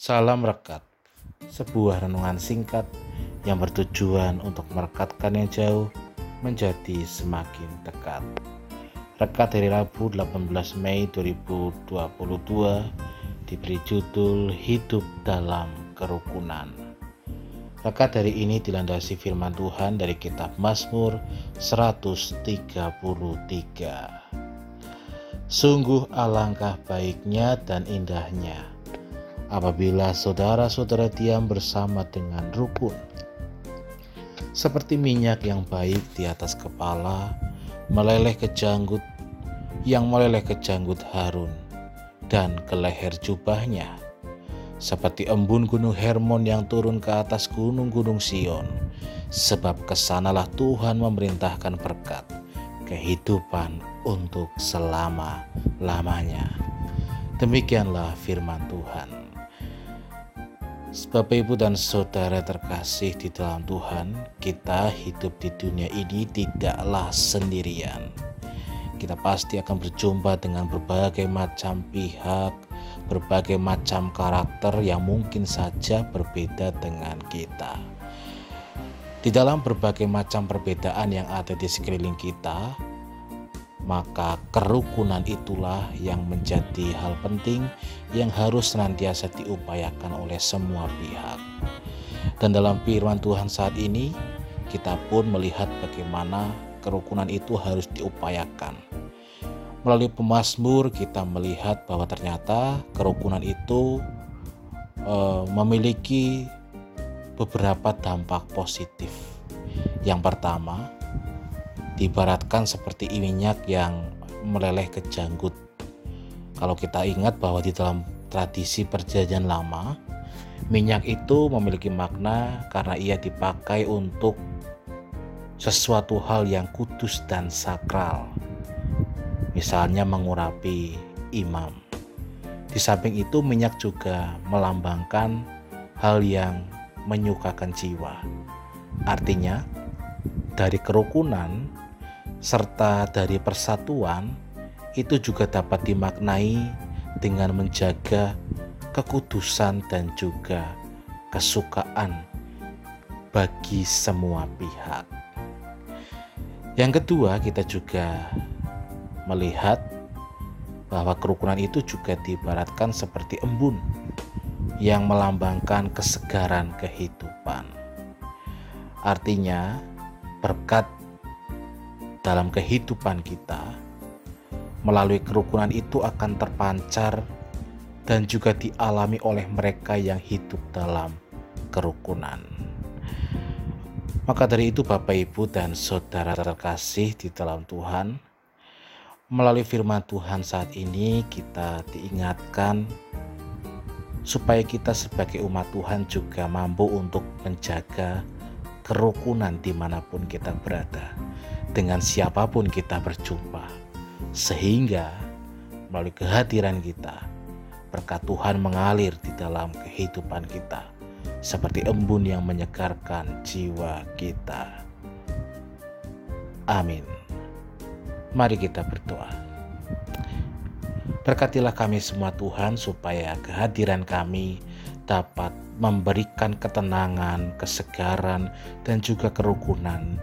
Salam Rekat, sebuah renungan singkat yang bertujuan untuk merekatkan yang jauh menjadi semakin dekat. Rekat dari Rabu 18 Mei 2022 diberi judul Hidup dalam Kerukunan. Rekat dari ini dilandasi firman Tuhan dari kitab Mazmur 133. Sungguh alangkah baiknya dan indahnya apabila saudara-saudara diam bersama dengan rukun. Seperti minyak yang baik di atas kepala, meleleh ke janggut, yang meleleh ke janggut Harun, dan ke leher jubahnya. Seperti embun gunung Hermon yang turun ke atas gunung-gunung Sion, sebab ke sanalah Tuhan memerintahkan berkat, kehidupan untuk selama-lamanya. Demikianlah firman Tuhan. Bapak Ibu dan Saudara terkasih di dalam Tuhan, kita hidup di dunia ini tidaklah sendirian. Kita pasti akan berjumpa dengan berbagai macam pihak, berbagai macam karakter yang mungkin saja berbeda dengan kita. Di dalam berbagai macam perbedaan yang ada di sekeliling kita, maka kerukunan itulah yang menjadi hal penting yang harus senantiasa diupayakan oleh semua pihak. Dan dalam firman Tuhan saat ini, kita pun melihat bagaimana kerukunan itu harus diupayakan. Melalui pemazmur kita melihat bahwa ternyata kerukunan itu e, memiliki beberapa dampak positif. Yang pertama, diibaratkan seperti minyak yang meleleh ke janggut. Kalau kita ingat bahwa di dalam tradisi perjanjian lama, minyak itu memiliki makna karena ia dipakai untuk sesuatu hal yang kudus dan sakral. Misalnya mengurapi imam. Di samping itu minyak juga melambangkan hal yang menyukakan jiwa. Artinya, dari kerukunan serta dari persatuan itu juga dapat dimaknai dengan menjaga kekudusan dan juga kesukaan bagi semua pihak. Yang kedua, kita juga melihat bahwa kerukunan itu juga diibaratkan seperti embun yang melambangkan kesegaran kehidupan. Artinya, berkat dalam kehidupan kita melalui kerukunan itu akan terpancar dan juga dialami oleh mereka yang hidup dalam kerukunan. Maka dari itu Bapak Ibu dan Saudara terkasih di dalam Tuhan, melalui firman Tuhan saat ini kita diingatkan supaya kita sebagai umat Tuhan juga mampu untuk menjaga kerukunan di mana pun kita berada dengan siapa pun kita berjumpa, sehingga melalui kehadiran kita, berkat Tuhan mengalir di dalam kehidupan kita, seperti embun yang menyegarkan jiwa kita. Amin. Mari kita berdoa. Berkatilah kami semua Tuhan supaya kehadiran kami dapat memberikan ketenangan, kesegaran, dan juga kerukunan